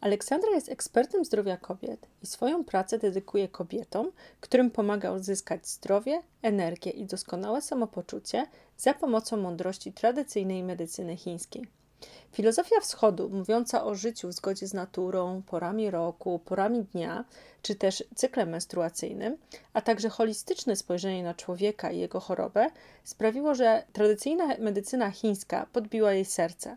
Aleksandra jest ekspertem zdrowia kobiet i swoją pracę dedykuje kobietom, którym pomaga uzyskać zdrowie, energię i doskonałe samopoczucie za pomocą mądrości tradycyjnej medycyny chińskiej. Filozofia wschodu, mówiąca o życiu w zgodzie z naturą, porami roku, porami dnia, czy też cyklem menstruacyjnym, a także holistyczne spojrzenie na człowieka i jego chorobę, sprawiło, że tradycyjna medycyna chińska podbiła jej serce.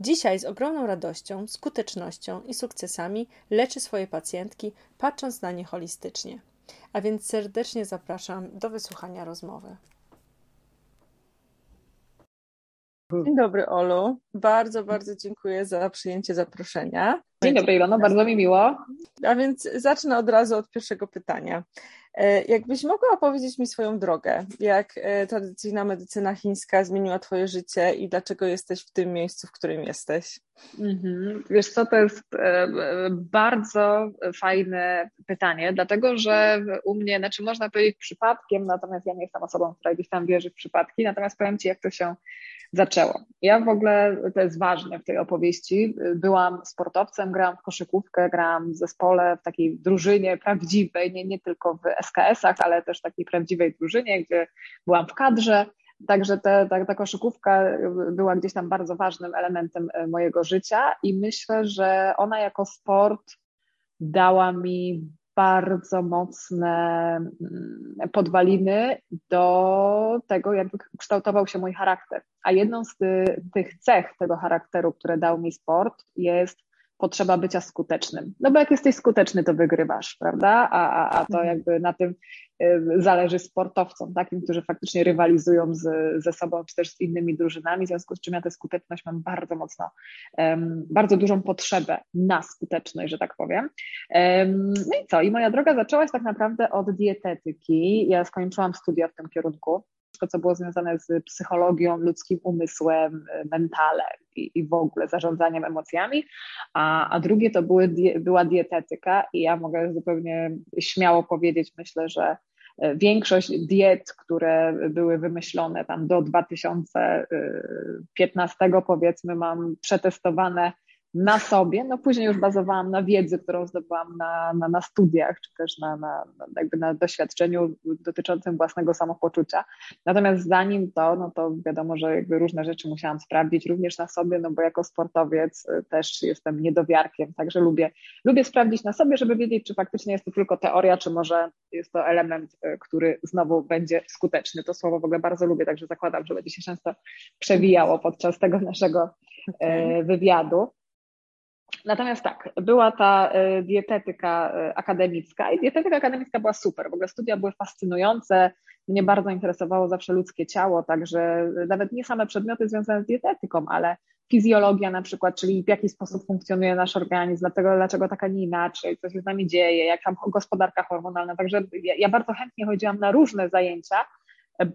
Dzisiaj z ogromną radością, skutecznością i sukcesami leczy swoje pacjentki, patrząc na nie holistycznie. A więc serdecznie zapraszam do wysłuchania rozmowy. Dzień dobry, Olu. Bardzo, bardzo dziękuję za przyjęcie zaproszenia. Dzień dobry, Ilono, bardzo mi miło. A więc zacznę od razu od pierwszego pytania. E, jakbyś mogła opowiedzieć mi swoją drogę, jak e, tradycyjna medycyna chińska zmieniła Twoje życie i dlaczego jesteś w tym miejscu, w którym jesteś? Mhm. Wiesz co, to jest e, bardzo fajne pytanie, dlatego że u mnie, znaczy można powiedzieć przypadkiem, natomiast ja nie jestem osobą, która gdzieś tam wierzy w przypadki, natomiast powiem Ci, jak to się zaczęło. Ja w ogóle, to jest ważne w tej opowieści, byłam sportowcem, grałam w koszykówkę, grałam w zespole, w takiej drużynie prawdziwej, nie, nie tylko w SKS-ach, ale też takiej prawdziwej drużynie, gdzie byłam w kadrze. Także te, ta, ta koszykówka była gdzieś tam bardzo ważnym elementem e, mojego życia i myślę, że ona jako sport dała mi bardzo mocne mm, podwaliny do tego, jakby kształtował się mój charakter. A jedną z ty, tych cech tego charakteru, które dał mi sport, jest potrzeba bycia skutecznym. No bo jak jesteś skuteczny, to wygrywasz, prawda? A, a, a to mhm. jakby na tym zależy sportowcom, takim, którzy faktycznie rywalizują z, ze sobą, czy też z innymi drużynami, w związku z czym ja tę skuteczność mam bardzo mocno, um, bardzo dużą potrzebę na skuteczność, że tak powiem. Um, no i co? I moja droga zaczęła się tak naprawdę od dietetyki. Ja skończyłam studia w tym kierunku wszystko, co było związane z psychologią, ludzkim umysłem, mentalem i, i w ogóle zarządzaniem emocjami, a, a drugie to były, była dietetyka i ja mogę zupełnie śmiało powiedzieć, myślę, że e, większość diet, które były wymyślone tam do 2015 powiedzmy, mam przetestowane na sobie, no później już bazowałam na wiedzy, którą zdobyłam na, na, na studiach, czy też na, na, jakby na doświadczeniu dotyczącym własnego samopoczucia. Natomiast zanim to, no to wiadomo, że jakby różne rzeczy musiałam sprawdzić również na sobie, no bo jako sportowiec y, też jestem niedowiarkiem, także lubię, lubię sprawdzić na sobie, żeby wiedzieć, czy faktycznie jest to tylko teoria, czy może jest to element, y, który znowu będzie skuteczny. To słowo w ogóle bardzo lubię, także zakładam, że będzie się często przewijało podczas tego naszego okay. wywiadu. Natomiast tak, była ta e, dietetyka e, akademicka i dietetyka akademicka była super. W ogóle studia były fascynujące. Mnie bardzo interesowało zawsze ludzkie ciało, także nawet nie same przedmioty związane z dietetyką, ale fizjologia na przykład, czyli w jaki sposób funkcjonuje nasz organizm, dlatego, dlaczego tak, a nie inaczej, co się z nami dzieje, jak tam gospodarka hormonalna. Także ja, ja bardzo chętnie chodziłam na różne zajęcia,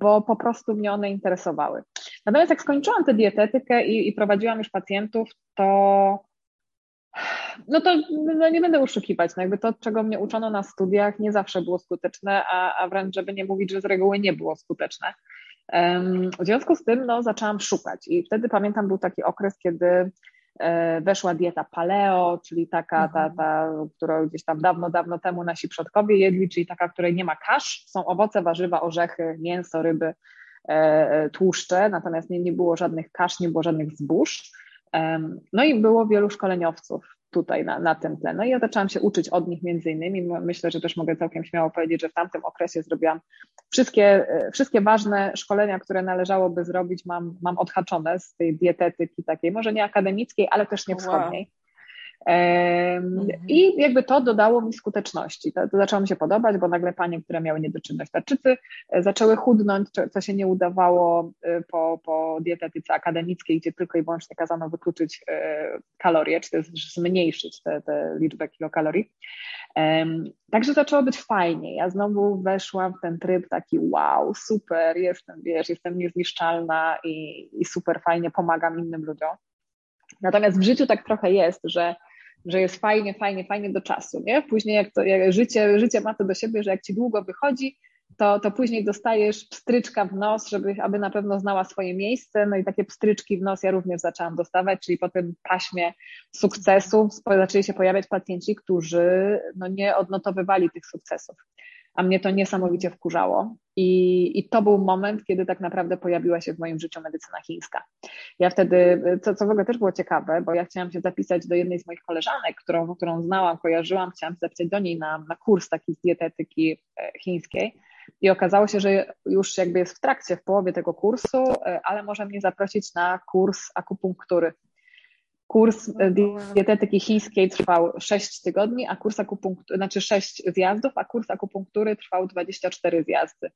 bo po prostu mnie one interesowały. Natomiast jak skończyłam tę dietetykę i, i prowadziłam już pacjentów, to no to no nie będę oszukiwać. No jakby to, czego mnie uczono na studiach, nie zawsze było skuteczne, a, a wręcz, żeby nie mówić, że z reguły nie było skuteczne. W związku z tym no, zaczęłam szukać i wtedy pamiętam był taki okres, kiedy e, weszła dieta paleo, czyli taka, ta, mhm. ta, którą gdzieś tam dawno, dawno temu nasi przodkowie jedli, czyli taka, której nie ma kasz, są owoce, warzywa, orzechy, mięso, ryby, e, e, tłuszcze, natomiast nie, nie było żadnych kasz, nie było żadnych zbóż. No i było wielu szkoleniowców tutaj na, na tym tle. No i ja zaczęłam się uczyć od nich między innymi. Myślę, że też mogę całkiem śmiało powiedzieć, że w tamtym okresie zrobiłam wszystkie, e, wszystkie ważne szkolenia, które należałoby zrobić, mam, mam odhaczone z tej dietetyki takiej, może nie akademickiej, ale też nie wschodniej. Mhm. I jakby to dodało mi skuteczności. To, to zaczęło mi się podobać, bo nagle panie, które miały niedoczynność tarczycy, e, zaczęły chudnąć, co się nie udawało e, po, po dietetyce akademickiej, gdzie tylko i wyłącznie kazano wykluczyć e, kalorie, czy też zmniejszyć tę liczbę kilokalorii. Także zaczęło być fajnie. Ja znowu weszłam w ten tryb taki wow, super, jestem, wiesz, jestem niezniszczalna i, i super fajnie pomagam innym ludziom. Natomiast w życiu tak trochę jest, że że jest fajnie, fajnie, fajnie do czasu, nie? Później jak to jak życie, życie ma to do siebie, że jak ci długo wychodzi, to, to później dostajesz pstryczka w nos, żeby, aby na pewno znała swoje miejsce. No i takie pstryczki w nos ja również zaczęłam dostawać, czyli po tym paśmie sukcesów zaczęli się pojawiać pacjenci, którzy no, nie odnotowywali tych sukcesów a mnie to niesamowicie wkurzało. I, I to był moment, kiedy tak naprawdę pojawiła się w moim życiu medycyna chińska. Ja wtedy, co, co w ogóle też było ciekawe, bo ja chciałam się zapisać do jednej z moich koleżanek, którą, którą znałam, kojarzyłam, chciałam się zapisać do niej na, na kurs taki z dietetyki e, chińskiej. I okazało się, że już jakby jest w trakcie, w połowie tego kursu, e, ale może mnie zaprosić na kurs akupunktury Kurs e, dietetyki chińskiej trwał 6 tygodni, a kurs akupunktury, znaczy 6 zjazdów, a kurs akupunktury trwał 24 zjazdy.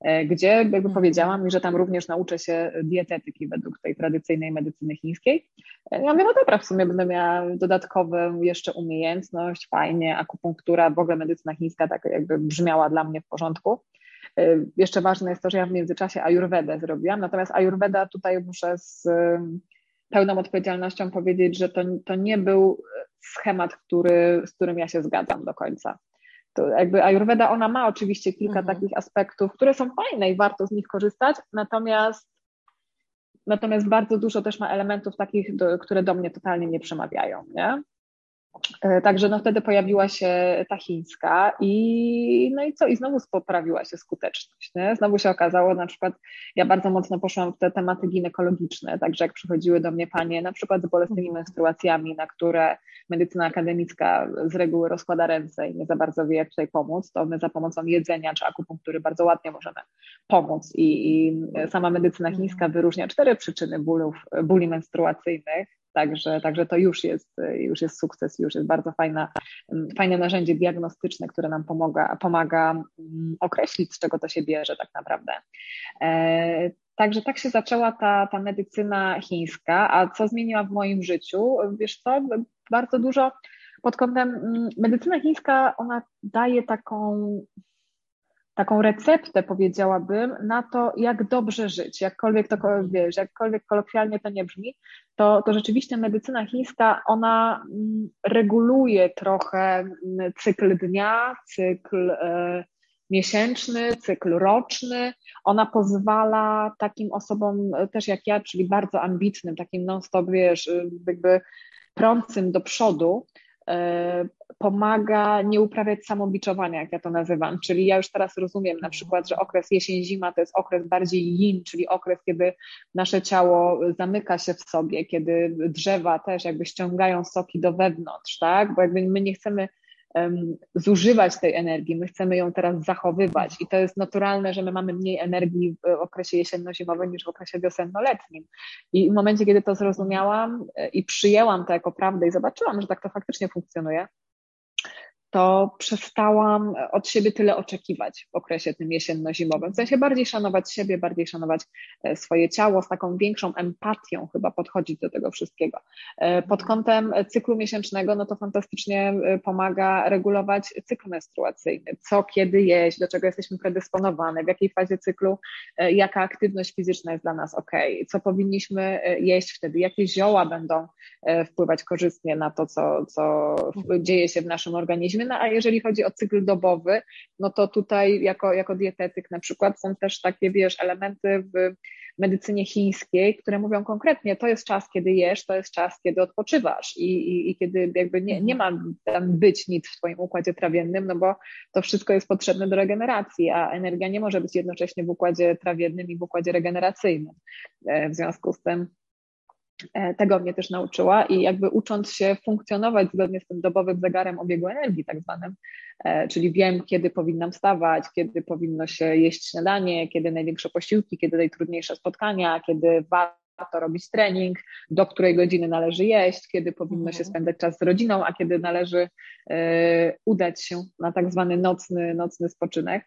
E, gdzie jakby mhm. powiedziałam mi, że tam również nauczę się dietetyki według tej tradycyjnej medycyny chińskiej. E, ja mówię, no dobra, w sumie będę miała dodatkową jeszcze umiejętność, fajnie, akupunktura, w ogóle medycyna chińska tak jakby brzmiała dla mnie w porządku. Jeszcze ważne jest to, że ja w międzyczasie ayurvedę zrobiłam, natomiast ayurveda tutaj muszę z pełną odpowiedzialnością powiedzieć, że to, to nie był schemat, który, z którym ja się zgadzam do końca. To jakby Ayurveda, ona ma oczywiście kilka mhm. takich aspektów, które są fajne i warto z nich korzystać, natomiast natomiast bardzo dużo też ma elementów takich, do, które do mnie totalnie nie przemawiają, nie? E, także no wtedy pojawiła się ta chińska i no i co, i znowu poprawiła się skuteczność. Nie? Znowu się okazało, na przykład ja bardzo mocno poszłam w te tematy ginekologiczne, także jak przychodziły do mnie panie na przykład z bolesnymi mhm. menstruacjami, na które medycyna akademicka z reguły rozkłada ręce i nie za bardzo wie jak tutaj pomóc, to my za pomocą jedzenia czy akupunktury bardzo ładnie możemy pomóc i, i sama medycyna chińska mhm. wyróżnia cztery przyczyny bólów, bóli menstruacyjnych, Także, także to już jest, już jest sukces, już jest bardzo fajna, fajne narzędzie diagnostyczne, które nam pomaga, pomaga mm, określić, z czego to się bierze tak naprawdę. E, także tak się zaczęła ta, ta medycyna chińska, a co zmieniła w moim życiu? Wiesz co, bardzo dużo pod kątem mm, medycyna chińska, ona daje taką taką receptę, powiedziałabym, na to, jak dobrze żyć. Jakkolwiek to, wiesz, jakkolwiek kolokwialnie to nie brzmi, to, to rzeczywiście medycyna chińska, ona mm, reguluje trochę mm, cykl dnia, cykl e, miesięczny, cykl roczny. Ona pozwala takim osobom e, też jak ja, czyli bardzo ambitnym, takim non-stop, wiesz, jakby prącym do przodu, E, pomaga nie uprawiać samobiczowania, jak ja to nazywam. Czyli ja już teraz rozumiem na przykład, że okres jesień-zima to jest okres bardziej yin, czyli okres, kiedy nasze ciało zamyka się w sobie, kiedy drzewa też jakby ściągają soki do wewnątrz, tak? Bo jakby my nie chcemy zużywać tej energii, my chcemy ją teraz zachowywać i to jest naturalne, że my mamy mniej energii w okresie jesienno-zimowym niż w okresie wiosenno-letnim. I w momencie, kiedy to zrozumiałam e, i przyjęłam to jako prawdę i zobaczyłam, że tak to faktycznie funkcjonuje, to przestałam od siebie tyle oczekiwać w okresie tym jesienno-zimowym. W sensie bardziej szanować siebie, bardziej szanować e, swoje ciało, z taką większą empatią chyba podchodzić do tego wszystkiego. E, pod kątem cyklu miesięcznego, no to fantastycznie e, pomaga regulować cykl menstruacyjny, co kiedy jeść, do czego jesteśmy predysponowane, w jakiej fazie cyklu, jaka aktywność fizyczna jest dla nas ok, co powinniśmy jeść wtedy, jakie zioła będą wpływać korzystnie na to, co, co dzieje się w naszym organizmie, no a jeżeli chodzi o cykl dobowy, no to tutaj jako, jako dietetyk na przykład są też takie, wiesz, elementy w medycynie chińskiej, które mówią konkretnie, to jest czas, kiedy jesz, to jest czas, kiedy odpoczywasz i, i, i kiedy jakby nie, nie ma tam być nic w twoim układzie trawiennym, no bo to wszystko jest potrzebne do regeneracji, a energia nie może być jednocześnie w układzie trawiennym i w układzie regeneracyjnym. E, w związku z tym tego mnie też nauczyła i jakby ucząc się funkcjonować zgodnie z tym dobowym zegarem obiegu energii tak zwanym, e, czyli wiem, kiedy powinnam wstawać, kiedy powinno się jeść śniadanie, kiedy największe posiłki, kiedy najtrudniejsze spotkania, kiedy warto warto robić trening, do której godziny należy jeść, kiedy powinno się mhm. spędzać czas z rodziną, a kiedy należy e, udać się na tak zwany nocny, nocny spoczynek.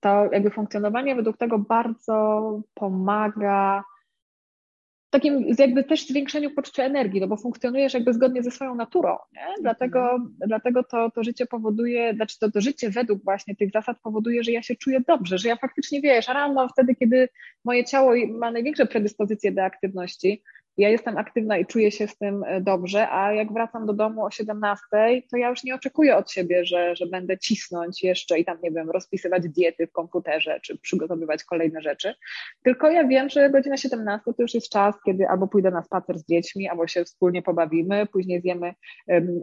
To jakby funkcjonowanie według tego bardzo pomaga takim jakby też zwiększeniu poczucia energii, no bo funkcjonujesz jakby zgodnie ze swoją naturą, nie? Dlatego, mhm. dlatego to, to życie powoduje, znaczy to, to życie według właśnie tych zasad powoduje, że ja się czuję dobrze, że ja faktycznie wiesz, rano wtedy, kiedy moje ciało ma największe predyspozycje do aktywności, ja jestem aktywna i czuję się z tym e, dobrze, a jak wracam do domu o 17, to ja już nie oczekuję od siebie, że, że będę cisnąć jeszcze i tam, nie wiem, rozpisywać diety w komputerze, czy przygotowywać kolejne rzeczy. Tylko ja wiem, że godzina 17 to już jest czas, kiedy albo pójdę na spacer z dziećmi, albo się wspólnie pobawimy, później zjemy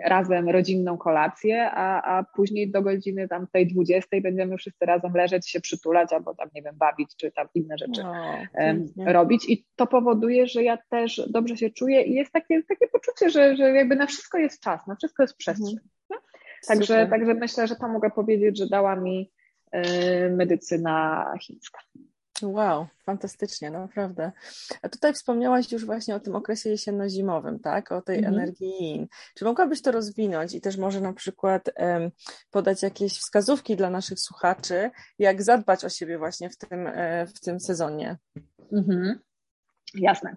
razem rodzinną kolację, a, a później do godziny tam tej 20 będziemy wszyscy razem leżeć, się przytulać, albo tam, nie wiem, bawić, czy tam inne rzeczy no, robić. I to powoduje, że ja też dobrze się czuję i jest takie, takie poczucie, że, że jakby na wszystko jest czas, na wszystko jest przestrzeń. Mhm. Także, także myślę, że to mogę powiedzieć, że dała mi y, medycyna chińska. Wow, fantastycznie, naprawdę. A tutaj wspomniałaś już właśnie o tym okresie jesienno-zimowym, tak? O tej mhm. energii yin. Czy mogłabyś to rozwinąć i też może na przykład um, podać jakieś wskazówki dla naszych słuchaczy, jak zadbać o siebie właśnie w tym, e, w tym sezonie? Mhm. Jasne.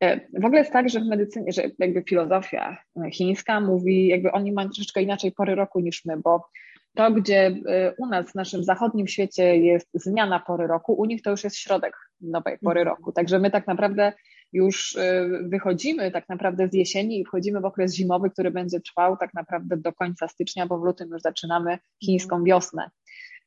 E, w ogóle jest tak, że w medycynie, że jakby filozofia chińska mówi, jakby oni mają troszeczkę inaczej pory roku niż my, bo to, gdzie e, u nas w naszym zachodnim świecie jest zmiana pory roku, u nich to już jest środek nowej pory mhm. roku. Także my tak naprawdę już e, wychodzimy tak naprawdę z jesieni i wchodzimy w okres zimowy, który będzie trwał tak naprawdę do końca stycznia, bo w lutym już zaczynamy chińską wiosnę.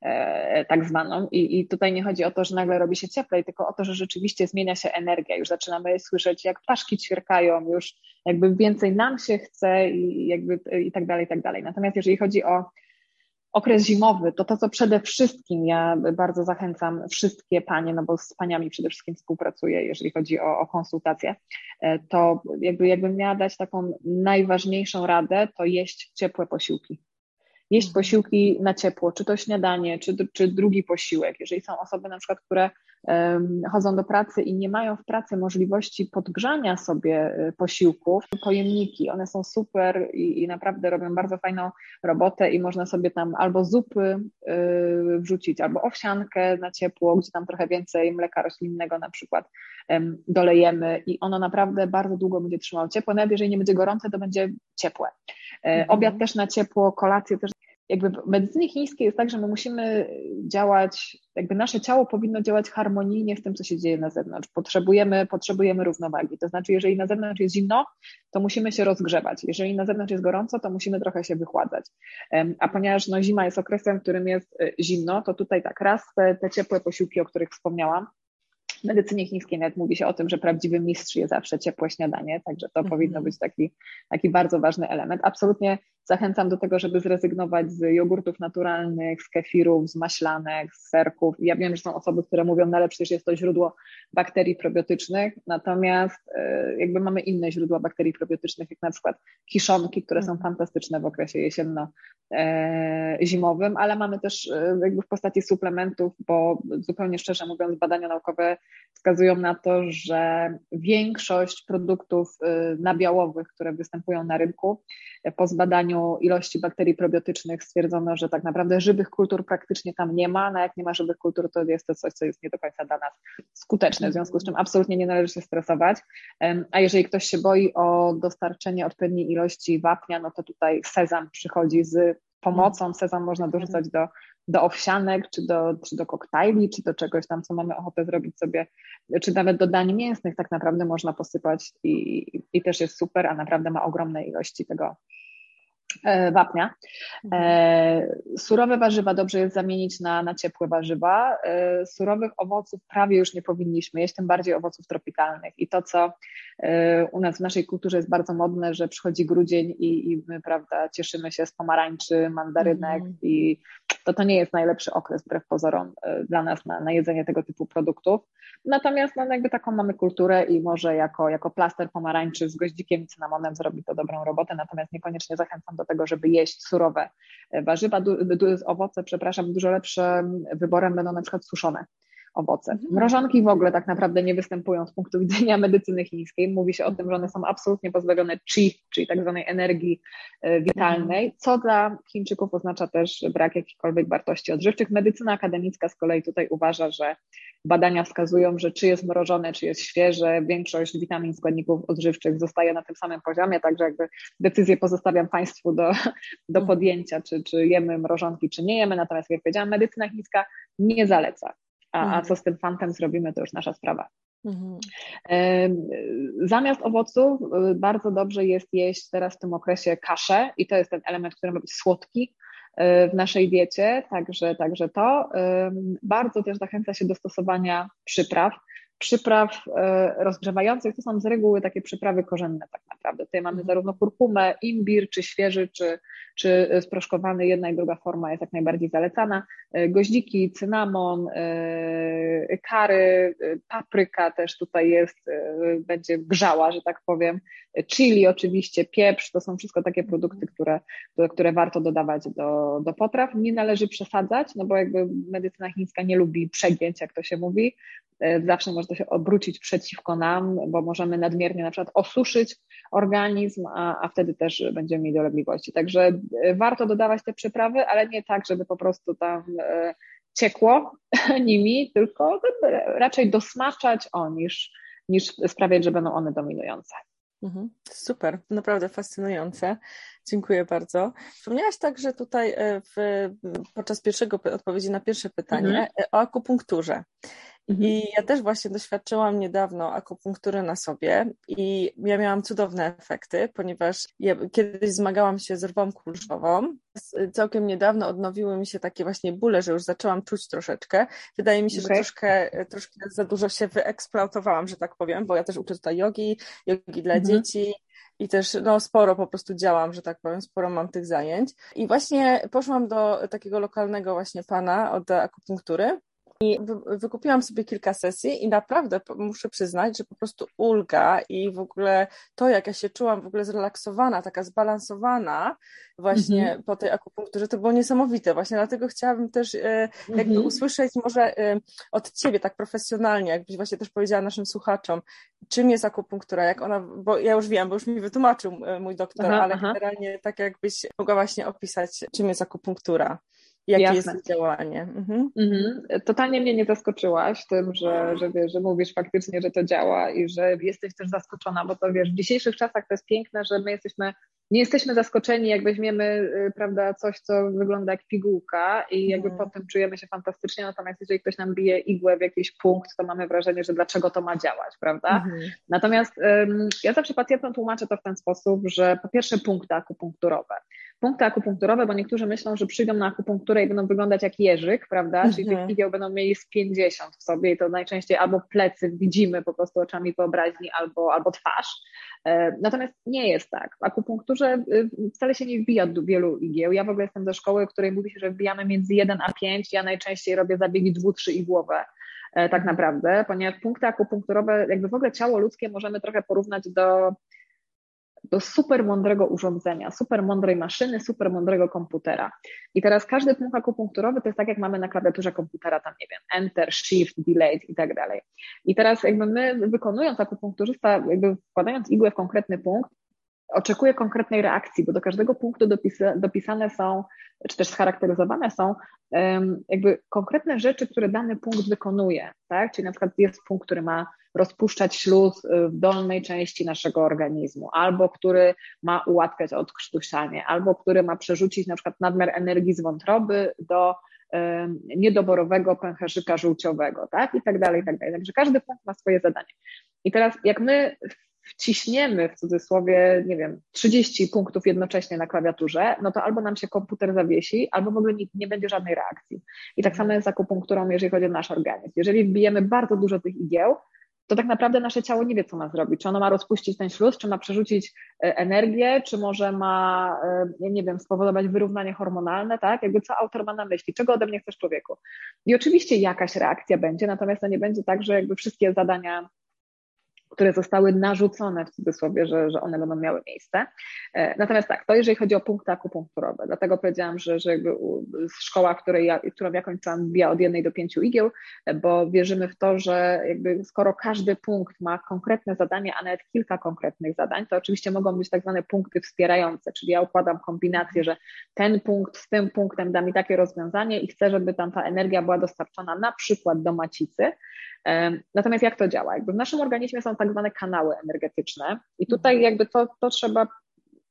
E, tak zwaną. I, I tutaj nie chodzi o to, że nagle robi się cieplej, tylko o to, że rzeczywiście zmienia się energia. Już zaczynamy słyszeć, jak ptaszki ćwierkają, już jakby więcej nam się chce i jakby i tak dalej, i tak dalej. Natomiast jeżeli chodzi o okres zimowy, to to, co przede wszystkim ja bardzo zachęcam wszystkie panie, no bo z paniami przede wszystkim współpracuję, jeżeli chodzi o, o konsultacje, e, to jakby jakbym miała dać taką najważniejszą radę, to jeść ciepłe posiłki jeść posiłki na ciepło, czy to śniadanie, czy, czy drugi posiłek. Jeżeli są osoby na przykład, które chodzą do pracy i nie mają w pracy możliwości podgrzania sobie e, posiłków, pojemniki, one są super i, i naprawdę robią bardzo fajną robotę i można sobie tam albo zupy y, wrzucić, albo owsiankę na ciepło, gdzie tam trochę więcej mleka roślinnego na przykład dolejemy i ono naprawdę bardzo długo będzie trzymało ciepło, nawet jeżeli nie będzie gorące, to będzie ciepłe. Mhm. Obiad też na ciepło, kolację też jakby w medycynie chińskiej jest tak, że my musimy działać, jakby nasze ciało powinno działać harmonijnie z tym, co się dzieje na zewnątrz. Potrzebujemy, potrzebujemy równowagi. To znaczy, jeżeli na zewnątrz jest zimno, to musimy się rozgrzewać. Jeżeli na zewnątrz jest gorąco, to musimy trochę się wychładzać. A ponieważ no, zima jest okresem, w którym jest e, zimno, to tutaj tak, raz te, te ciepłe posiłki, o których wspomniałam, w medycynie chińskiej nawet mówi się o tym, że prawdziwy mistrz je zawsze ciepłe śniadanie, także to mm -hmm. powinno być taki, taki bardzo ważny element. Absolutnie Zachęcam do tego, żeby zrezygnować z jogurtów naturalnych, z kefirów, z maślanek, z serków. Ja wiem, że są osoby, które mówią, no ale przecież jest to źródło bakterii probiotycznych, natomiast e, jakby mamy inne źródła bakterii probiotycznych, jak na przykład kiszonki, które są fantastyczne w okresie jesienno-zimowym, ale mamy też e, jakby w postaci suplementów, bo zupełnie szczerze mówiąc, badania naukowe wskazują na to, że większość produktów e, nabiałowych, które występują na rynku, po zbadaniu ilości bakterii probiotycznych stwierdzono, że tak naprawdę żywych kultur praktycznie tam nie ma, no jak nie ma żywych kultur, to jest to coś, co jest nie do końca dla nas skuteczne, w związku z czym absolutnie nie należy się stresować, a jeżeli ktoś się boi o dostarczenie odpowiedniej ilości wapnia, no to tutaj sezam przychodzi z pomocą, sezam można dorzucać do do owsianek, czy do, czy do koktajli, czy do czegoś tam, co mamy ochotę zrobić sobie, czy nawet do dań mięsnych. Tak naprawdę można posypać i, i też jest super, a naprawdę ma ogromne ilości tego wapnia. Mhm. E, surowe warzywa dobrze jest zamienić na, na ciepłe warzywa. E, surowych owoców prawie już nie powinniśmy jeść, tym bardziej owoców tropikalnych. I to, co u nas w naszej kulturze jest bardzo modne, że przychodzi grudzień i, i my, prawda, cieszymy się z pomarańczy, mandarynek mm. i to to nie jest najlepszy okres, wbrew pozorom, dla nas na, na jedzenie tego typu produktów. Natomiast no, jakby taką mamy kulturę i może jako, jako plaster pomarańczy z goździkiem i cynamonem zrobi to dobrą robotę, natomiast niekoniecznie zachęcam do tego, żeby jeść surowe warzywa. Du, du, owoce, przepraszam, dużo lepszym wyborem będą na przykład suszone owoce. Mhm. Mrożonki w ogóle tak naprawdę nie występują z punktu widzenia medycyny chińskiej. Mówi się o tym, że one są absolutnie pozbawione chi, czyli tak zwanej energii e, witalnej, co dla Chińczyków oznacza też brak jakichkolwiek wartości odżywczych. Medycyna akademicka z kolei tutaj uważa, że badania wskazują, że czy jest mrożone, czy jest świeże, większość witamin, składników odżywczych zostaje na tym samym poziomie, także jakby decyzję pozostawiam Państwu do, do mhm. podjęcia, czy, czy jemy mrożonki, czy nie jemy, natomiast jak powiedziałam, medycyna chińska nie zaleca. A, a mhm. co z tym fantem zrobimy, to już nasza sprawa. Mhm. Zamiast owoców y, bardzo dobrze jest jeść teraz w tym okresie kaszę i to jest ten element, który ma być słodki y, w naszej diecie, także, także to. Bardzo też zachęca się do stosowania przypraw przypraw e, rozgrzewających to są z reguły takie przyprawy korzenne tak naprawdę. Tutaj mamy mhm. zarówno kurkumę, imbir, czy świeży, czy, czy sproszkowany, jedna i druga forma jest jak najbardziej zalecana. E, goździki, cynamon, e, kary, papryka też tutaj jest, będzie grzała, że tak powiem. Chili oczywiście, pieprz, to są wszystko takie produkty, które, które warto dodawać do, do potraw. Nie należy przesadzać, no bo jakby medycyna chińska nie lubi przegięć, jak to się mówi, E, zawsze może to się obrócić przeciwko nam, bo możemy nadmiernie na przykład osuszyć organizm, a, a wtedy też będziemy mieli dolegliwości. Także e, warto dodawać te przyprawy, ale nie tak, żeby po prostu tam e, ciekło nimi, tylko raczej dosmaczać o niż, niż sprawiać, że będą one dominujące. Mhm. Super, naprawdę fascynujące. Dziękuję bardzo. Wspomniałaś także tutaj w, podczas pierwszego odpowiedzi na pierwsze pytanie mhm. o akupunkturze. Mhm. I ja też właśnie doświadczyłam niedawno akupunktury na sobie i ja miałam cudowne efekty, ponieważ ja kiedyś zmagałam się z rwą kulszową. Całkiem niedawno odnowiły mi się takie właśnie bóle, że już zaczęłam czuć troszeczkę. Wydaje mi się, okay. że troszkę, troszkę za dużo się wyeksploatowałam, że tak powiem, bo ja też uczę tutaj jogi, jogi dla mhm. dzieci, i też no, sporo po prostu działam, że tak powiem, sporo mam tych zajęć. I właśnie poszłam do takiego lokalnego właśnie pana od akupunktury i wykupiłam sobie kilka sesji i naprawdę muszę przyznać, że po prostu ulga i w ogóle to, jak ja się czułam w ogóle zrelaksowana, taka zbalansowana właśnie mm -hmm. po tej akupunkturze, to było niesamowite. Właśnie dlatego chciałabym też e, jakby mm -hmm. usłyszeć może e, od Ciebie tak profesjonalnie, jakbyś właśnie też powiedziała naszym słuchaczom, czym jest akupunktura, jak ona, bo ja już wiem, bo już mi wytłumaczył e, mój doktor, aha, ale aha. generalnie tak jakbyś mogła właśnie opisać, czym jest akupunktura. Jakie Jasne. jest działanie? Mhm. Mhm. Totalnie mnie nie zaskoczyłaś tym, że, że, wiesz, że mówisz faktycznie, że to działa i że jesteś też zaskoczona, bo to wiesz, w dzisiejszych czasach to jest piękne, że my jesteśmy, nie jesteśmy zaskoczeni, jak weźmiemy, y, prawda, coś, co wygląda jak pigułka i jakby mhm. potem czujemy się fantastycznie, natomiast jeżeli ktoś nam bije igłę w jakiś punkt, to mamy wrażenie, że dlaczego to ma działać, prawda? Mhm. Natomiast um, ja zawsze pacjentom tłumaczę to w ten sposób, że po pierwsze punkty akupunkturowe punkty akupunkturowe, bo niektórzy myślą, że przyjdą na akupunkturę i będą wyglądać jak jeżyk, prawda? Mhm. Czyli tych igieł będą mieli z 50 w sobie i to najczęściej albo plecy widzimy po prostu oczami wyobraźni, albo, albo twarz. E, natomiast nie jest tak. W akupunkturze y, wcale się nie wbija wielu igieł. Ja w ogóle jestem ze szkoły, w której mówi się, że wbijamy między 1 a 5. Ja najczęściej robię zabiegi dwu, trzy igłowe tak naprawdę, ponieważ punkty akupunkturowe, jakby w ogóle ciało ludzkie możemy trochę porównać do do super mądrego urządzenia, super mądrej maszyny, super mądrego komputera. I teraz każdy punkt akupunkturowy to jest tak, jak mamy na klawiaturze komputera, tam nie wiem, enter, shift, delete i tak dalej. I teraz jakby my wykonując akupunkturzysta, jakby wkładając igłę w konkretny punkt, oczekuje konkretnej reakcji, bo do każdego punktu dopisa, dopisane są, czy też scharakteryzowane są um, jakby konkretne rzeczy, które dany punkt wykonuje, tak? Czyli na przykład jest punkt, który ma rozpuszczać śluz y, w dolnej części naszego organizmu, albo który ma ułatwiać odkrztusianie, albo który ma przerzucić na przykład nadmiar energii z wątroby do niedoborowego pęcherzyka żółciowego, tak? I tak dalej, i tak dalej. Także każdy punkt ma swoje zadanie. I teraz jak my wciśniemy w cudzysłowie, nie wiem, 30 punktów jednocześnie na klawiaturze, no to albo nam się komputer zawiesi, albo w ogóle nie, nie będzie żadnej reakcji. I tak samo jest z akupunkturą, jeżeli chodzi o nasz organizm. Jeżeli wbijemy bardzo dużo tych igieł, to tak naprawdę nasze ciało nie wie, co ma zrobić. Czy ono ma rozpuścić ten śluz, czy ma przerzucić e, energię, czy może ma, e, nie wiem, spowodować wyrównanie hormonalne, tak? Jakby co autor ma na myśli, czego ode mnie chcesz człowieku. I oczywiście jakaś reakcja będzie, natomiast to nie będzie tak, że jakby wszystkie zadania które zostały narzucone w cudzysłowie, że, że one będą miały miejsce. E, natomiast tak, to jeżeli chodzi o punkty akupunkturowe, dlatego powiedziałam, że, że jakby szkoła, której ja, którą ja kończyłam, wbija od jednej do pięciu igieł, bo wierzymy w to, że jakby skoro każdy punkt ma konkretne zadanie, a nawet kilka konkretnych zadań, to oczywiście mogą być tak zwane punkty wspierające, czyli ja układam kombinację, że ten punkt z tym punktem da mi takie rozwiązanie i chcę, żeby tam ta energia była dostarczona na przykład do macicy, Natomiast jak to działa? Jakby w naszym organizmie są tak zwane kanały energetyczne i tutaj mhm. jakby to, to trzeba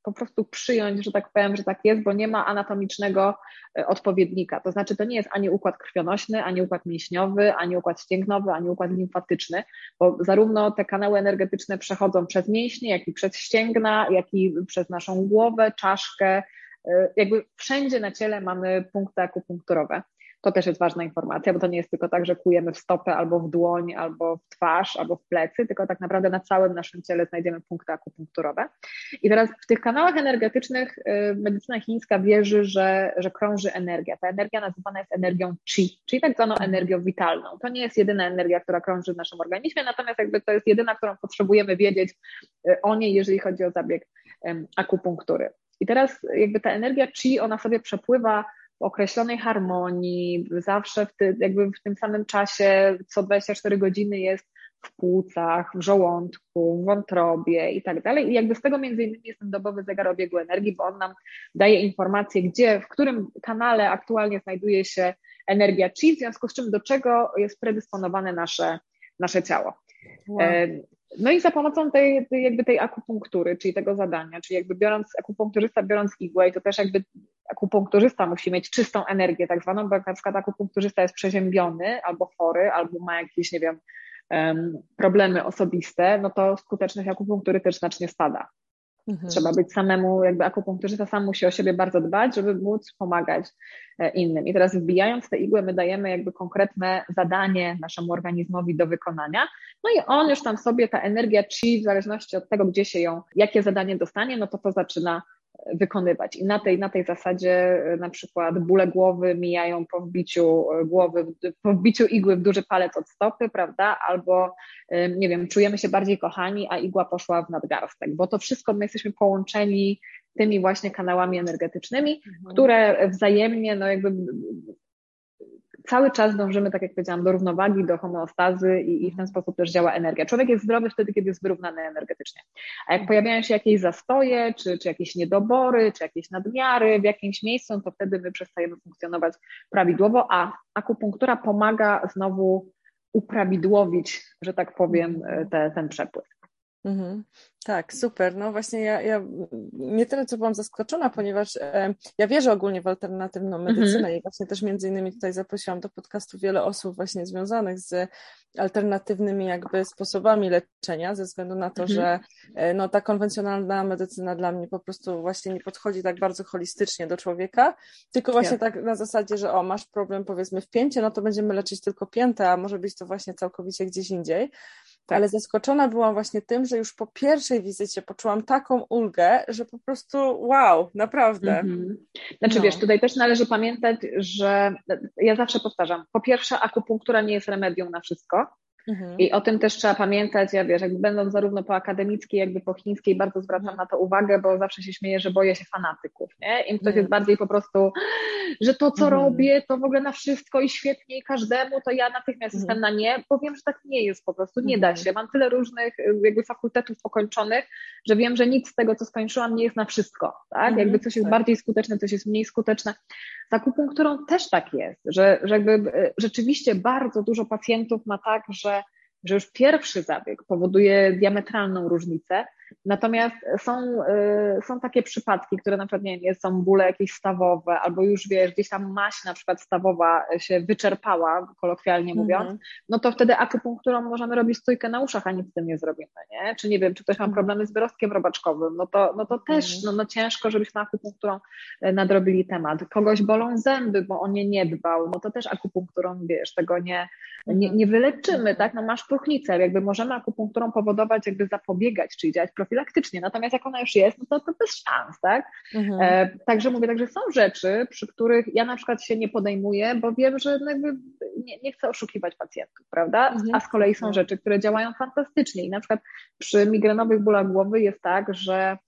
po prostu przyjąć, że tak powiem, że tak jest, bo nie ma anatomicznego e, odpowiednika. To znaczy, to nie jest ani układ krwionośny, ani układ mięśniowy, ani układ ścięgnowy, ani układ limfatyczny, bo zarówno te kanały energetyczne przechodzą przez mięśnie, jak i przez ścięgna, jak i przez naszą głowę, czaszkę. E, jakby wszędzie na ciele mamy punkty akupunkturowe. To też jest ważna informacja, bo to nie jest tylko tak, że kujemy w stopę albo w dłoń, albo w twarz, albo w plecy, tylko tak naprawdę na całym naszym ciele znajdziemy punkty akupunkturowe. I teraz w tych kanałach energetycznych y, medycyna chińska wierzy, że, że krąży energia. Ta energia nazywana jest energią chi, czyli tak zwaną energią witalną. To nie jest jedyna energia, która krąży w naszym organizmie, natomiast jakby to jest jedyna, którą potrzebujemy wiedzieć y, o niej, jeżeli chodzi o zabieg akupunktury. I teraz jakby ta energia chi, ona sobie przepływa określonej harmonii, zawsze w, ty, jakby w tym samym czasie, co 24 godziny jest w płucach, w żołądku, w wątrobie i tak dalej. I jakby z tego między innymi jest ten dobowy zegar obiegu energii, bo on nam daje informację, gdzie, w którym kanale aktualnie znajduje się energia chi, w związku z czym do czego jest predysponowane nasze, nasze ciało. Wow. E, no i za pomocą tej, jakby tej akupunktury, czyli tego zadania, czyli jakby biorąc akupunkturzysta, biorąc igłę, i to też jakby akupunkturzysta musi mieć czystą energię tak zwaną, bo jak na przykład akupunkturzysta jest przeziębiony albo chory, albo ma jakieś, nie wiem, problemy osobiste, no to skuteczność akupunktury też znacznie spada. Mhm. Trzeba być samemu, jakby akupunkturzysta sam musi o siebie bardzo dbać, żeby móc pomagać e, innym. I teraz wbijając te igły, my dajemy jakby konkretne zadanie naszemu organizmowi do wykonania, no i on już tam sobie, ta energia chi, w zależności od tego, gdzie się ją, jakie zadanie dostanie, no to to zaczyna wykonywać. I na tej, na tej zasadzie e, na przykład bóle głowy mijają po wbiciu e, głowy, po wbiciu igły w duży palec od stopy, prawda? Albo e, nie wiem, czujemy się bardziej kochani, a igła poszła w nadgarstek, bo to wszystko my jesteśmy połączeni tymi właśnie kanałami energetycznymi, mhm. które wzajemnie no jakby cały czas dążymy, tak jak powiedziałam, do równowagi, do homeostazy i, i, w ten sposób też działa energia. Człowiek jest zdrowy wtedy, kiedy jest wyrównany energetycznie. A jak pojawiają się jakieś zastoje, czy, czy jakieś niedobory, czy jakieś nadmiary w jakimś miejscu, to wtedy my przestajemy funkcjonować prawidłowo, a akupunktura pomaga znowu uprawidłowić, że tak powiem, te, ten przepływ. Mhm. Tak, super. No właśnie ja, ja nie tyle, co byłam zaskoczona, ponieważ e, ja wierzę ogólnie w alternatywną medycynę mhm. i właśnie też między innymi tutaj zaprosiłam do podcastu wiele osób właśnie związanych z alternatywnymi jakby sposobami leczenia, ze względu na to, mhm. że e, no, ta konwencjonalna medycyna dla mnie po prostu właśnie nie podchodzi tak bardzo holistycznie do człowieka, tylko właśnie ja. tak na zasadzie, że o, masz problem powiedzmy w pięcie, no to będziemy leczyć tylko piętę, a może być to właśnie całkowicie gdzieś indziej. Tak. Ale zaskoczona byłam właśnie tym, że już po pierwszej wizycie poczułam taką ulgę, że po prostu wow, naprawdę. Mhm. Znaczy no. wiesz, tutaj też należy pamiętać, że ja zawsze powtarzam, po pierwsze akupunktura nie jest remedium na wszystko, Mhm. I o tym też trzeba pamiętać. Ja wiesz, jakby będąc zarówno po akademickiej, jakby po chińskiej, bardzo zwracam mhm. na to uwagę, bo zawsze się śmieję, że boję się fanatyków, nie? Im ktoś mhm. jest bardziej po prostu, że to, co mhm. robię, to w ogóle na wszystko i świetnie i każdemu, to ja natychmiast mhm. jestem na nie, bo wiem, że tak nie jest po prostu, nie da mhm. się. Mam tyle różnych y, jakby fakultetów pokończonych, że wiem, że nic z tego, co skończyłam, nie jest na wszystko, tak? Jakby coś jest tak. bardziej skuteczne, coś jest mniej skuteczne. Z akupunkturą też tak jest, że, że jakby y, rzeczywiście bardzo dużo pacjentów ma tak, że że już pierwszy zabieg powoduje diametralną różnicę, Natomiast są, y, są takie przypadki, które na przykład nie wiem, są bóle jakieś stawowe, albo już wiesz, gdzieś tam maść na przykład stawowa się wyczerpała, kolokwialnie mhm. mówiąc, mm -hmm. no to wtedy akupunkturą możemy robić stójkę na uszach, a nic z tym nie zrobimy, nie? Czy nie wiem, czy ktoś ma mhm. problemy z wyrostkiem robaczkowym, no to, no to też mhm. no, no ciężko, żebyśmy akupunkturą e, nadrobili temat. Kogoś bolą zęby, bo on nie nie dbał, no to też akupunkturą, wiesz, tego nie, nie, nie wyleczymy, tak? No masz próchnicę, jakby możemy akupunkturą powodować, jakby zapobiegać, czyli działać profilaktycznie, natomiast jak ona już jest, no to, to bez szans, tak? Mhm. E, także mówię, także są rzeczy, przy których ja na przykład się nie podejmuję, bo wiem, że no nie, nie chcę oszukiwać pacjentów, prawda? Mhm. A z kolei są mhm. rzeczy, które działają fantastycznie i na przykład przy migrenowych bólach głowy jest tak, że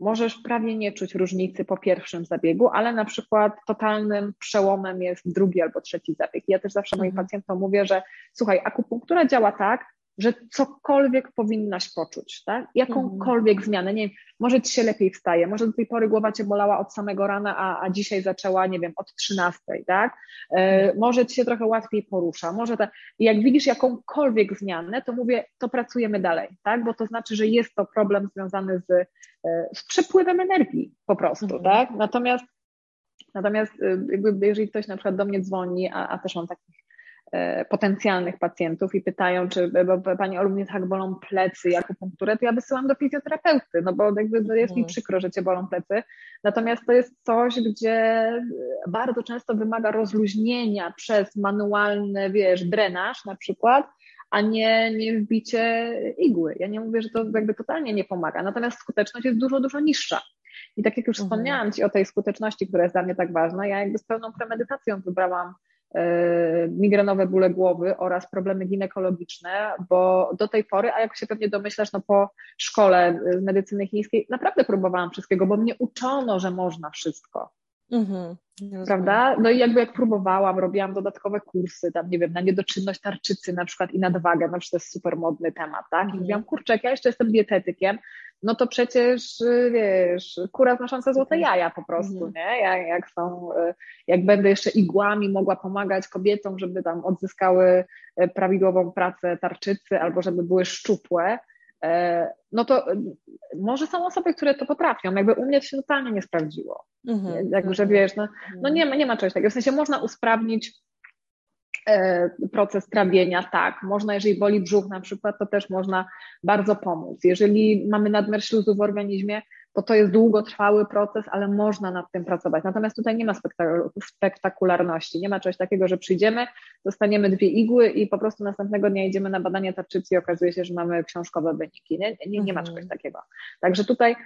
możesz prawie nie czuć różnicy po pierwszym zabiegu, ale na przykład totalnym przełomem jest drugi albo trzeci zabieg. Ja też zawsze moim mhm. pacjentom mówię, że słuchaj, akupunktura działa tak, że cokolwiek powinnaś poczuć, tak? Jakąkolwiek mhm. zmianę, nie wiem, może ci się lepiej wstaje, może do tej pory głowa cię bolała od samego rana, a, a dzisiaj zaczęła, nie wiem, od 13, tak? E, mhm. może ci się trochę łatwiej porusza, może tak. Jak widzisz jakąkolwiek zmianę, to mówię, to pracujemy dalej, tak? Bo to znaczy, że jest to problem związany z, e, z przepływem energii po prostu, mhm. tak? Natomiast Natomiast e, jakby jeżeli ktoś na przykład do mnie dzwoni, a, a też mam takich potencjalnych pacjentów i pytają, czy bo Pani Olu, mnie tak bolą plecy, jak akupunkturę, to ja wysyłam do fizjoterapeuty, no bo jakby jest mi mhm. przykro, że Cię bolą plecy. Natomiast to jest coś, gdzie bardzo często wymaga rozluźnienia przez manualny, wiesz, drenaż na przykład, a nie, nie wbicie igły. Ja nie mówię, że to jakby totalnie nie pomaga, natomiast skuteczność jest dużo, dużo niższa. I tak jak już mhm. wspomniałam Ci o tej skuteczności, która jest dla mnie tak ważna, ja jakby z pełną premedytacją wybrałam E, migrenowe bóle głowy oraz problemy ginekologiczne, bo do tej pory, a jak się pewnie domyślasz, no po szkole medycyny chińskiej naprawdę próbowałam wszystkiego, bo mnie uczono, że można wszystko. Mhm, Prawda? No i jakby jak próbowałam, robiłam dodatkowe kursy, tam nie wiem, na niedoczynność tarczycy na przykład i nadwagę, no przecież to jest super modny temat, tak? I mhm. mówiłam, kurczę, jak ja jeszcze jestem dietetykiem, no to przecież, wiesz, kura znosząca złote mhm. jaja po prostu, mhm. nie? Jak, jak są, jak będę jeszcze igłami mogła pomagać kobietom, żeby tam odzyskały e, prawidłową pracę tarczycy albo żeby były szczupłe, no to e, może są osoby, które to potrafią. Jakby u mnie to się totalnie nie sprawdziło. Mhm. Jakby, że wiesz, no, no nie, ma, nie ma czegoś takiego. W sensie można usprawnić E, proces trawienia, tak. Można, jeżeli boli brzuch na przykład, to też można bardzo pomóc. Jeżeli mamy nadmiar śluzu w organizmie, to to jest długotrwały proces, ale można nad tym pracować. Natomiast tutaj nie ma spektakularności, nie ma czegoś takiego, że przyjdziemy, dostaniemy dwie igły i po prostu następnego dnia idziemy na badanie tarczycy i okazuje się, że mamy książkowe wyniki. Nie, nie, nie ma mhm. czegoś takiego. Także tutaj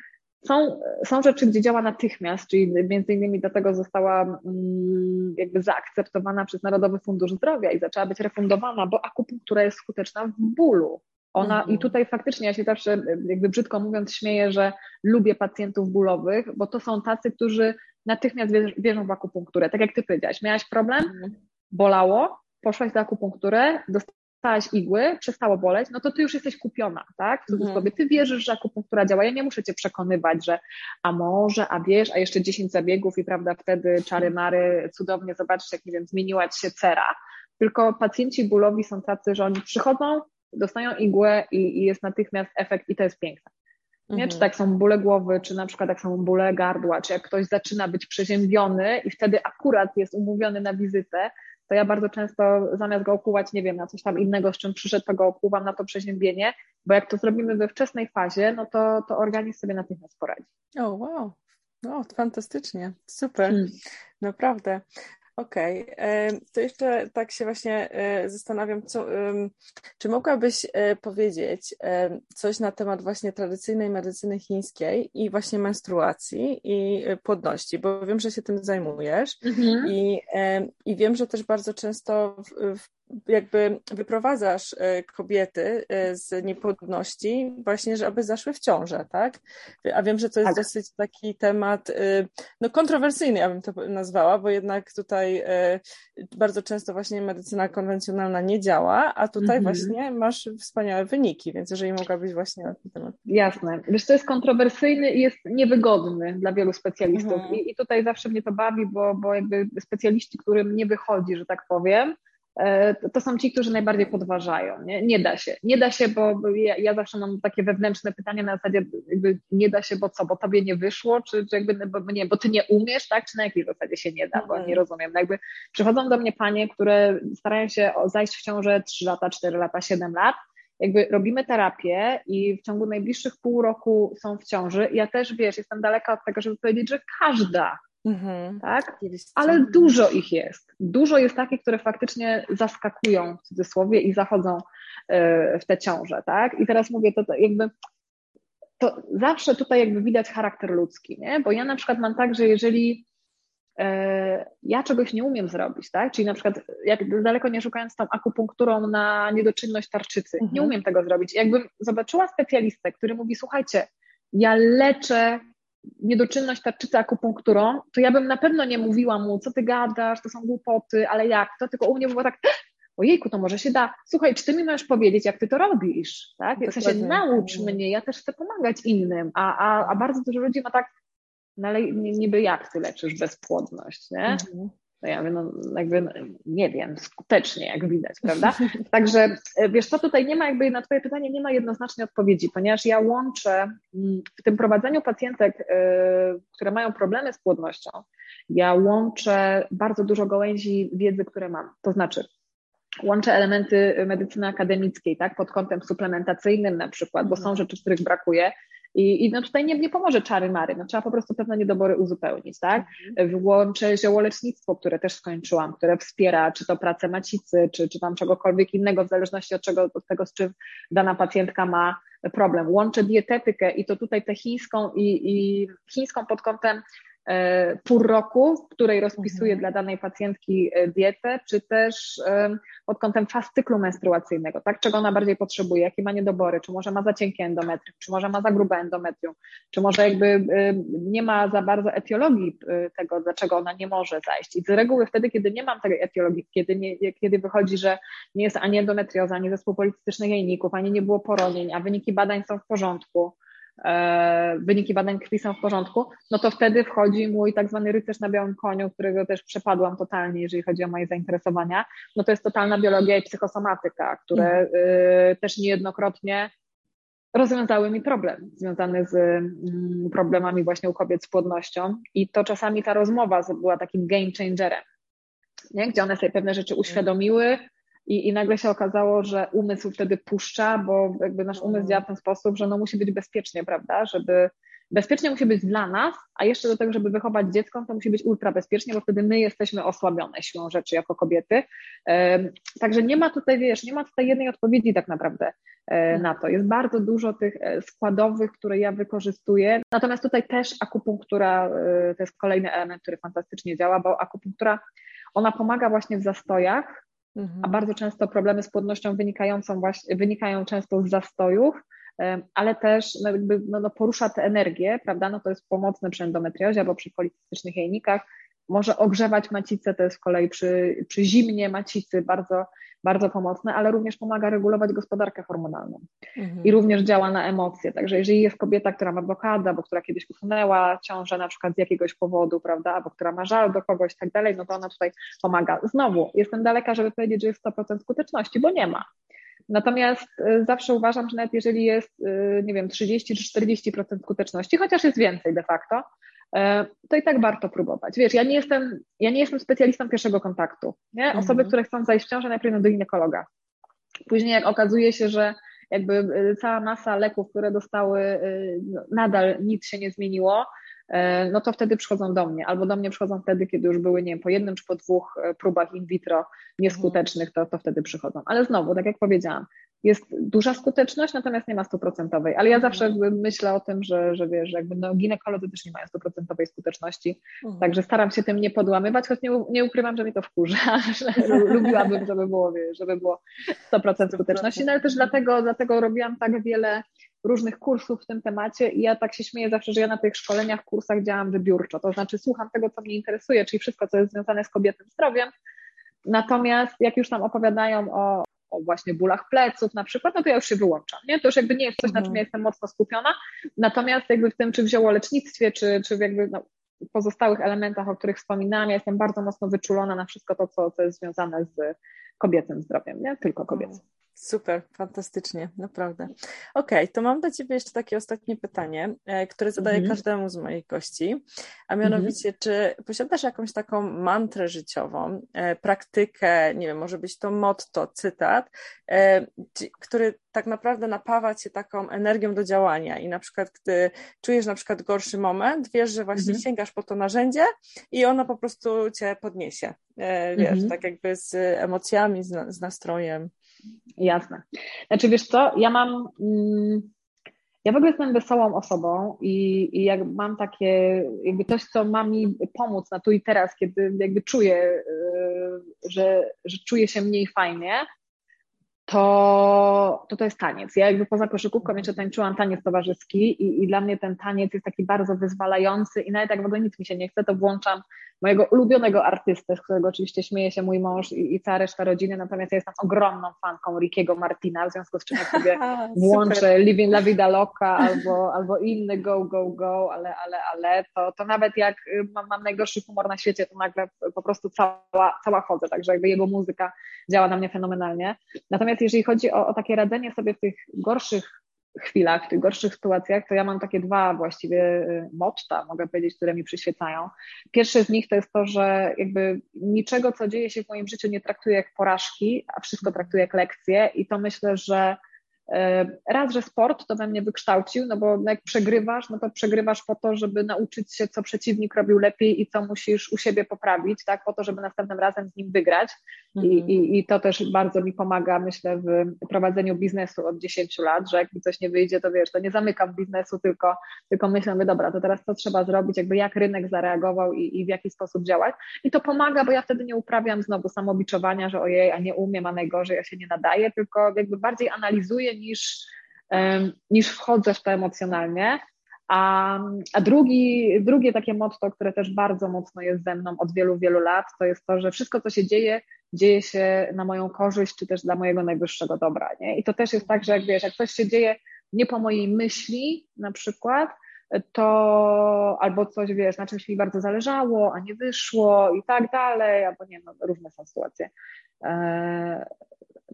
są, są rzeczy, gdzie działa natychmiast, czyli między innymi dlatego została mm, jakby zaakceptowana przez Narodowy Fundusz Zdrowia i zaczęła być refundowana, bo akupunktura jest skuteczna w bólu. Ona, mhm. i tutaj faktycznie ja się zawsze, jakby brzydko mówiąc, śmieję, że lubię pacjentów bólowych, bo to są tacy, którzy natychmiast wierzą w akupunkturę. Tak jak ty powiedziałaś, miałaś problem, mhm. bolało, poszłaś do akupunktury, dostałaś igły, przestało boleć, no to ty już jesteś kupiona, tak? W cudzysłowie, mhm. ty wierzysz, że akupunktura działa. Ja nie muszę cię przekonywać, że a może, a wiesz, a jeszcze 10 zabiegów i prawda, wtedy czary mary, cudownie, zobaczcie, jak nie wiem, zmieniła ci się cera. Tylko pacjenci bólowi są tacy, że oni przychodzą, dostają igłę i, i jest natychmiast efekt i to jest piękne. Nie? Mhm. Czy tak są bóle głowy, czy na przykład jak są bóle gardła, czy jak ktoś zaczyna być przeziębiony i wtedy akurat jest umówiony na wizytę, to ja bardzo często zamiast go okuwać, nie wiem, na coś tam innego, z czym przyszedł, to go okuwam na to przeziębienie, bo jak to zrobimy we wczesnej fazie, no to, to organizm sobie natychmiast poradzi. O, wow. No, fantastycznie, super, hmm. naprawdę. Okej, okay. to jeszcze tak się właśnie e, zastanawiam, co, czy mogłabyś e, powiedzieć coś na temat właśnie tradycyjnej medycyny chińskiej i właśnie menstruacji i e, płodności, bo wiem, że się tym zajmujesz mhm. i, i wiem, że też bardzo często w, w jakby wyprowadzasz e, kobiety e, z niepłodności właśnie, żeby zaszły w ciążę, tak? A wiem, że to jest tak. dosyć taki temat e, no kontrowersyjny, ja bym to nazwała, bo jednak tutaj bardzo często właśnie medycyna konwencjonalna nie działa, a tutaj mhm. właśnie masz wspaniałe wyniki, więc jeżeli mogłabyś właśnie na ten temat. Jasne. Wiesz, to jest kontrowersyjny i jest niewygodny dla wielu specjalistów mhm. I, i tutaj zawsze mnie to bawi, bo, bo jakby specjaliści, którym nie wychodzi, że tak powiem, to są ci, którzy najbardziej podważają. Nie, nie da się. Nie da się, bo ja, ja, zawsze mam takie wewnętrzne pytanie na zasadzie, nie da się, bo co, bo tobie nie wyszło, czy, czy jakby, bo, nie, bo ty nie umiesz, tak? Czy na jakiej zasadzie się nie da, bo nie mhm. rozumiem. No jakby przychodzą do mnie panie, które starają się zajść w ciążę 3 lata, 4 lata, 7 lat, jakby robimy terapię i w ciągu najbliższych pół roku są w ciąży. Ja też, wiesz, jestem daleka od tego, żeby powiedzieć, że każda Mhm. Tak? Ale dużo ich jest. Dużo jest takich, które faktycznie zaskakują w cudzysłowie i zachodzą e, w te ciąże, tak? I teraz mówię, to, to jakby to zawsze tutaj jakby widać charakter ludzki, nie? Bo ja na przykład mam tak, że jeżeli e, ja czegoś nie umiem zrobić, tak? Czyli na przykład jak daleko nie szukając tą akupunkturą na niedoczynność tarczycy, mhm. nie umiem tego zrobić. Jakbym zobaczyła specjalistę, który mówi, słuchajcie, ja leczę niedoczynność tarczycy akupunkturą, to ja bym na pewno nie mówiła mu, co ty gadasz, to są głupoty, ale jak to, tylko u mnie było tak, ojejku, to może się da, słuchaj, czy ty mi możesz powiedzieć, jak ty to robisz, tak? W sensie naucz mnie, ja też chcę pomagać innym, a, a, a bardzo dużo ludzi ma tak, no ale niby jak ty leczysz bezpłodność, nie? Mhm. No ja mówię, no jakby no, nie wiem, skutecznie jak widać, prawda? Także e, wiesz co, tutaj nie ma jakby na twoje pytanie nie ma jednoznacznej odpowiedzi, ponieważ ja łączę mm, w tym prowadzeniu pacjentek, e, które mają problemy z płodnością, ja łączę bardzo dużo gałęzi wiedzy, które mam. To znaczy, łączę elementy medycyny akademickiej, tak, pod kątem suplementacyjnym na przykład, bo są rzeczy, których brakuje. I, i no tutaj nie, nie pomoże czary mary, no trzeba po prostu pewne niedobory uzupełnić, tak? Włączę ziołolecznictwo, które też skończyłam, które wspiera czy to pracę macicy, czy, czy tam czegokolwiek innego, w zależności od, czego, od tego, z czym dana pacjentka ma problem. Łączę dietetykę i to tutaj tę chińską i, i chińską pod kątem pół roku, w której rozpisuje mhm. dla danej pacjentki e, dietę, czy też pod kątem faz cyklu menstruacyjnego, tak, czego ona bardziej potrzebuje, jakie ma niedobory, czy może ma za cienkie endometrium, czy może ma za grube endometrium, czy może jakby nie ma za bardzo etiologii e, tego, dlaczego ona nie może zajść. I z reguły wtedy, kiedy nie mam tej etiologii, kiedy, nie, kiedy wychodzi, że nie jest ani endometrioza, ani zespół policystycznych jajników, ani nie było poronień, a wyniki badań są w porządku, E, wyniki badań krwi są w porządku, no to wtedy wchodzi mój tak zwany rycerz na białym koniu, którego też przepadłam totalnie, jeżeli chodzi o moje zainteresowania. No to jest totalna biologia i psychosomatyka, które mhm. y, też niejednokrotnie rozwiązały mi problem związany z mm, problemami właśnie u kobiet z płodnością i to czasami ta rozmowa była takim game changerem, nie? gdzie one sobie pewne rzeczy uświadomiły, i, I nagle się okazało, że umysł wtedy puszcza, bo jakby nasz umysł działa w ten sposób, że no musi być bezpiecznie, prawda? Żeby bezpiecznie musi być dla nas, a jeszcze do tego, żeby wychować dziecko, to musi być ultra bezpiecznie, bo wtedy my jesteśmy osłabione siłą rzeczy jako kobiety. Także nie ma tutaj, wiesz, nie ma tutaj jednej odpowiedzi tak naprawdę e, na to. Jest bardzo dużo tych e, składowych, które ja wykorzystuję. Natomiast tutaj też akupunktura e, to jest kolejny element, który fantastycznie działa, bo akupunktura ona pomaga właśnie w zastojach, Mhm. A bardzo często problemy z płodnością wynikającą właśnie, wynikają często z zastojów, ale też no, jakby, no, no porusza tę energię, prawda? No to jest pomocne przy endometriozie albo przy policystycznych jajnikach. Może ogrzewać macicę, to jest z kolei przy, przy zimnie macicy bardzo bardzo pomocne, ale również pomaga regulować gospodarkę hormonalną mhm. i również działa na emocje. Także jeżeli jest kobieta, która ma blokadę, albo która kiedyś usunęła ciążę na przykład z jakiegoś powodu, prawda, albo która ma żal do kogoś i tak dalej, no to ona tutaj pomaga. Znowu, jestem daleka, żeby powiedzieć, że jest 100% skuteczności, bo nie ma. Natomiast y, zawsze uważam, że nawet jeżeli jest, y, nie wiem, 30 czy 40% skuteczności, chociaż jest więcej de facto, to i tak warto próbować. Wiesz, ja nie jestem, ja nie jestem specjalistą pierwszego kontaktu. Nie? Osoby, mhm. które chcą zajść w ciążę, najpierw do ginekologa. Później jak okazuje się, że jakby e, cała masa leków, które dostały, e, no, nadal nic się nie zmieniło, no to wtedy przychodzą do mnie, albo do mnie przychodzą wtedy, kiedy już były, nie wiem, po jednym czy po dwóch próbach in vitro nieskutecznych, to, to wtedy przychodzą. Ale znowu, tak jak powiedziałam, jest duża skuteczność, natomiast nie ma stuprocentowej. Ale ja mhm. zawsze myślę o tym, że, że wiesz, jakby no, ginekolodzy też nie mają stuprocentowej skuteczności, mhm. także staram się tym nie podłamywać, choć nie, nie ukrywam, że mi to wkurza, że lubiłabym, żeby było, wiesz, żeby było 100% skuteczności, no ale też dlatego, dlatego robiłam tak wiele różnych kursów w tym temacie i ja tak się śmieję zawsze, że ja na tych szkoleniach, kursach działam wybiórczo, to znaczy słucham tego, co mnie interesuje, czyli wszystko, co jest związane z kobietym zdrowiem, Natomiast jak już tam opowiadają o, o właśnie bólach pleców na przykład, no to ja już się wyłączam, nie? To już jakby nie jest coś, na czym mhm. ja jestem mocno skupiona, natomiast jakby w tym, czy w ziołolecznictwie, czy, czy jakby no, pozostałych elementach, o których wspominałam, ja jestem bardzo mocno wyczulona na wszystko to, co, co jest związane z kobiecym zdrowiem, nie? Tylko kobiecym. Super, fantastycznie, naprawdę. Okej, okay, to mam do Ciebie jeszcze takie ostatnie pytanie, e, które zadaję mm -hmm. każdemu z moich gości, a mianowicie, mm -hmm. czy posiadasz jakąś taką mantrę życiową, e, praktykę, nie wiem, może być to motto, cytat, e, który tak naprawdę napawa Cię taką energią do działania i na przykład, gdy czujesz na przykład gorszy moment, wiesz, że właśnie mm -hmm. sięgasz po to narzędzie i ono po prostu Cię podniesie, wiesz, mhm. tak jakby z emocjami, z, z nastrojem. Jasne. Znaczy wiesz co, ja mam, mm, ja w ogóle jestem wesołą osobą i, i jak mam takie, jakby coś, co ma mi pomóc na tu i teraz, kiedy jakby czuję, y, że, że czuję się mniej fajnie, to, to to jest taniec. Ja jakby poza koszykówką jeszcze tańczyłam taniec towarzyski i, i dla mnie ten taniec jest taki bardzo wyzwalający i nawet jak w ogóle nic mi się nie chce, to włączam mojego ulubionego artystę, z którego oczywiście śmieje się mój mąż i, i cała reszta rodziny, natomiast ja jestem ogromną fanką Rickiego Martina, w związku z czym jak sobie włączę Living La Vida Loca albo, albo inny Go, Go, Go, ale, ale, ale, to, to nawet jak y, mam, mam najgorszy humor na świecie, to nagle po prostu cała, cała chodzę, także jakby jego muzyka działa na mnie fenomenalnie. Natomiast jeżeli chodzi o, o takie radzenie sobie w tych gorszych chwilach, w tych gorszych sytuacjach, to ja mam takie dwa właściwie y, motta, mogę powiedzieć, które mi przyświecają. Pierwsze z nich to jest to, że jakby niczego, co dzieje się w moim życiu, nie traktuję jak porażki, a wszystko traktuję jak lekcje i to myślę, że raz, że sport to we mnie wykształcił, no bo jak przegrywasz, no to przegrywasz po to, żeby nauczyć się, co przeciwnik robił lepiej i co musisz u siebie poprawić, tak, po to, żeby następnym razem z nim wygrać. Mhm. I, i, I to też bardzo mi pomaga, myślę, w prowadzeniu biznesu od 10 lat, że jak mi coś nie wyjdzie, to wiesz, to nie zamykam biznesu, tylko, tylko myślę, my dobra, to teraz co trzeba zrobić, jakby jak rynek zareagował i, i w jaki sposób działać. I to pomaga, bo ja wtedy nie uprawiam znowu samobiczowania, że ojej, a nie umiem, a najgorzej, ja się nie nadaję, tylko jakby bardziej analizuję niż, niż wchodzę w to emocjonalnie. A, a drugi, drugie takie motto, które też bardzo mocno jest ze mną od wielu, wielu lat, to jest to, że wszystko, co się dzieje, dzieje się na moją korzyść, czy też dla mojego najwyższego dobra. Nie? I to też jest tak, że jak wiesz, jak coś się dzieje nie po mojej myśli na przykład, to albo coś, wiesz, na czymś mi bardzo zależało, a nie wyszło i tak dalej, albo nie, no, różne są sytuacje.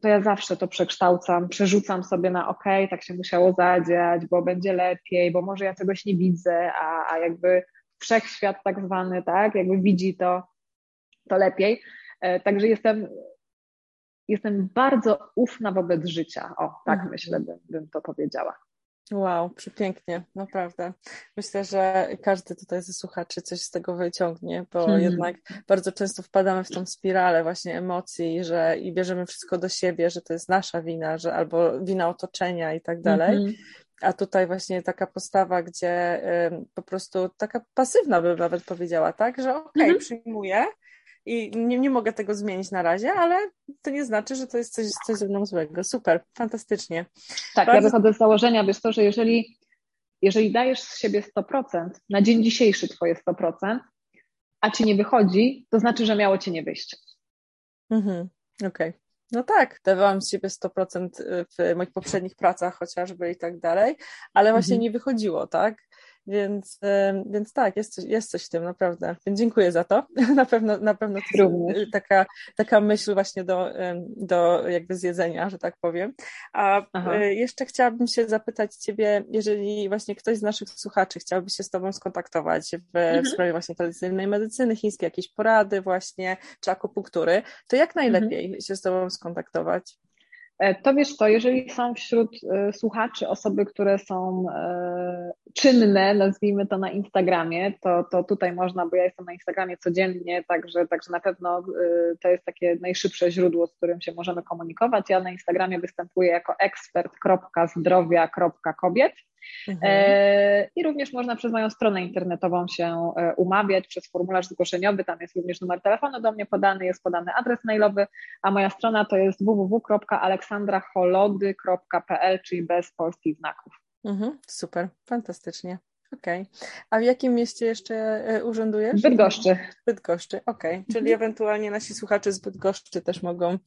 To ja zawsze to przekształcam, przerzucam sobie na ok, tak się musiało zadziać, bo będzie lepiej, bo może ja czegoś nie widzę, a, a jakby wszechświat tak zwany, tak, jakby widzi to, to lepiej. E, także jestem, jestem bardzo ufna wobec życia. O, tak mhm. myślę, bym, bym to powiedziała. Wow, przepięknie, naprawdę. Myślę, że każdy tutaj ze słuchaczy coś z tego wyciągnie, bo hmm. jednak bardzo często wpadamy w tą spiralę właśnie emocji, że i bierzemy wszystko do siebie, że to jest nasza wina, że albo wina otoczenia i tak dalej. -hmm. A tutaj właśnie taka postawa, gdzie y, po prostu taka pasywna bym nawet powiedziała, tak, że okej, okay, -hmm. przyjmuję, i nie, nie mogę tego zmienić na razie, ale to nie znaczy, że to jest coś, coś ze mną złego. Super, fantastycznie. Tak, Bardzo... ja wychodzę z założenia, wiesz to, że jeżeli, jeżeli dajesz z siebie 100%, na dzień dzisiejszy twoje 100%, a ci nie wychodzi, to znaczy, że miało ci nie wyjść. Mhm, okej. Okay. No tak, dawałam z siebie 100% w moich poprzednich pracach chociażby i tak dalej, ale właśnie mhm. nie wychodziło, tak? Więc, więc tak, jest coś, jest coś w tym, naprawdę. Więc dziękuję za to. Na pewno, na pewno to jest taka, taka myśl właśnie do, do jakby zjedzenia, że tak powiem. A Aha. E, jeszcze chciałabym się zapytać Ciebie, jeżeli właśnie ktoś z naszych słuchaczy chciałby się z Tobą skontaktować w, mhm. sprawie właśnie tradycyjnej medycyny chińskiej, jakieś porady właśnie, czy akupunktury, to jak najlepiej mhm. się z Tobą skontaktować? E, to wiesz co, jeżeli są wśród e, słuchaczy osoby, które są e, czynne, nazwijmy to na Instagramie, to, to tutaj można, bo ja jestem na Instagramie codziennie, także, także na pewno to jest takie najszybsze źródło, z którym się możemy komunikować. Ja na Instagramie występuję jako ekspert.zdrowia.kobiet. Mhm. E, I również można przez moją stronę internetową się e, umawiać przez formularz zgłoszeniowy. Tam jest również numer telefonu do mnie podany, jest podany adres mailowy, a moja strona to jest www.aleksandraholody.pl, czyli bez polskich znaków. Mhm, super, fantastycznie. Okej. Okay. A w jakim mieście jeszcze e, urzędujesz? Bydgoszczy. Bydgoszczy, okej. Okay. Czyli mhm. ewentualnie nasi słuchacze z Bydgoszczy też mogą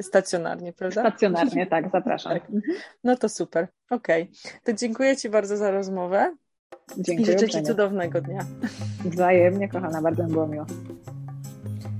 stacjonarnie, prawda? Stacjonarnie, tak, zapraszam. Tak. No to super, okej. Okay. To dziękuję Ci bardzo za rozmowę. Dziękuję. I życzę Ci cudownego dnia. Wzajemnie, kochana, bardzo mi było miło.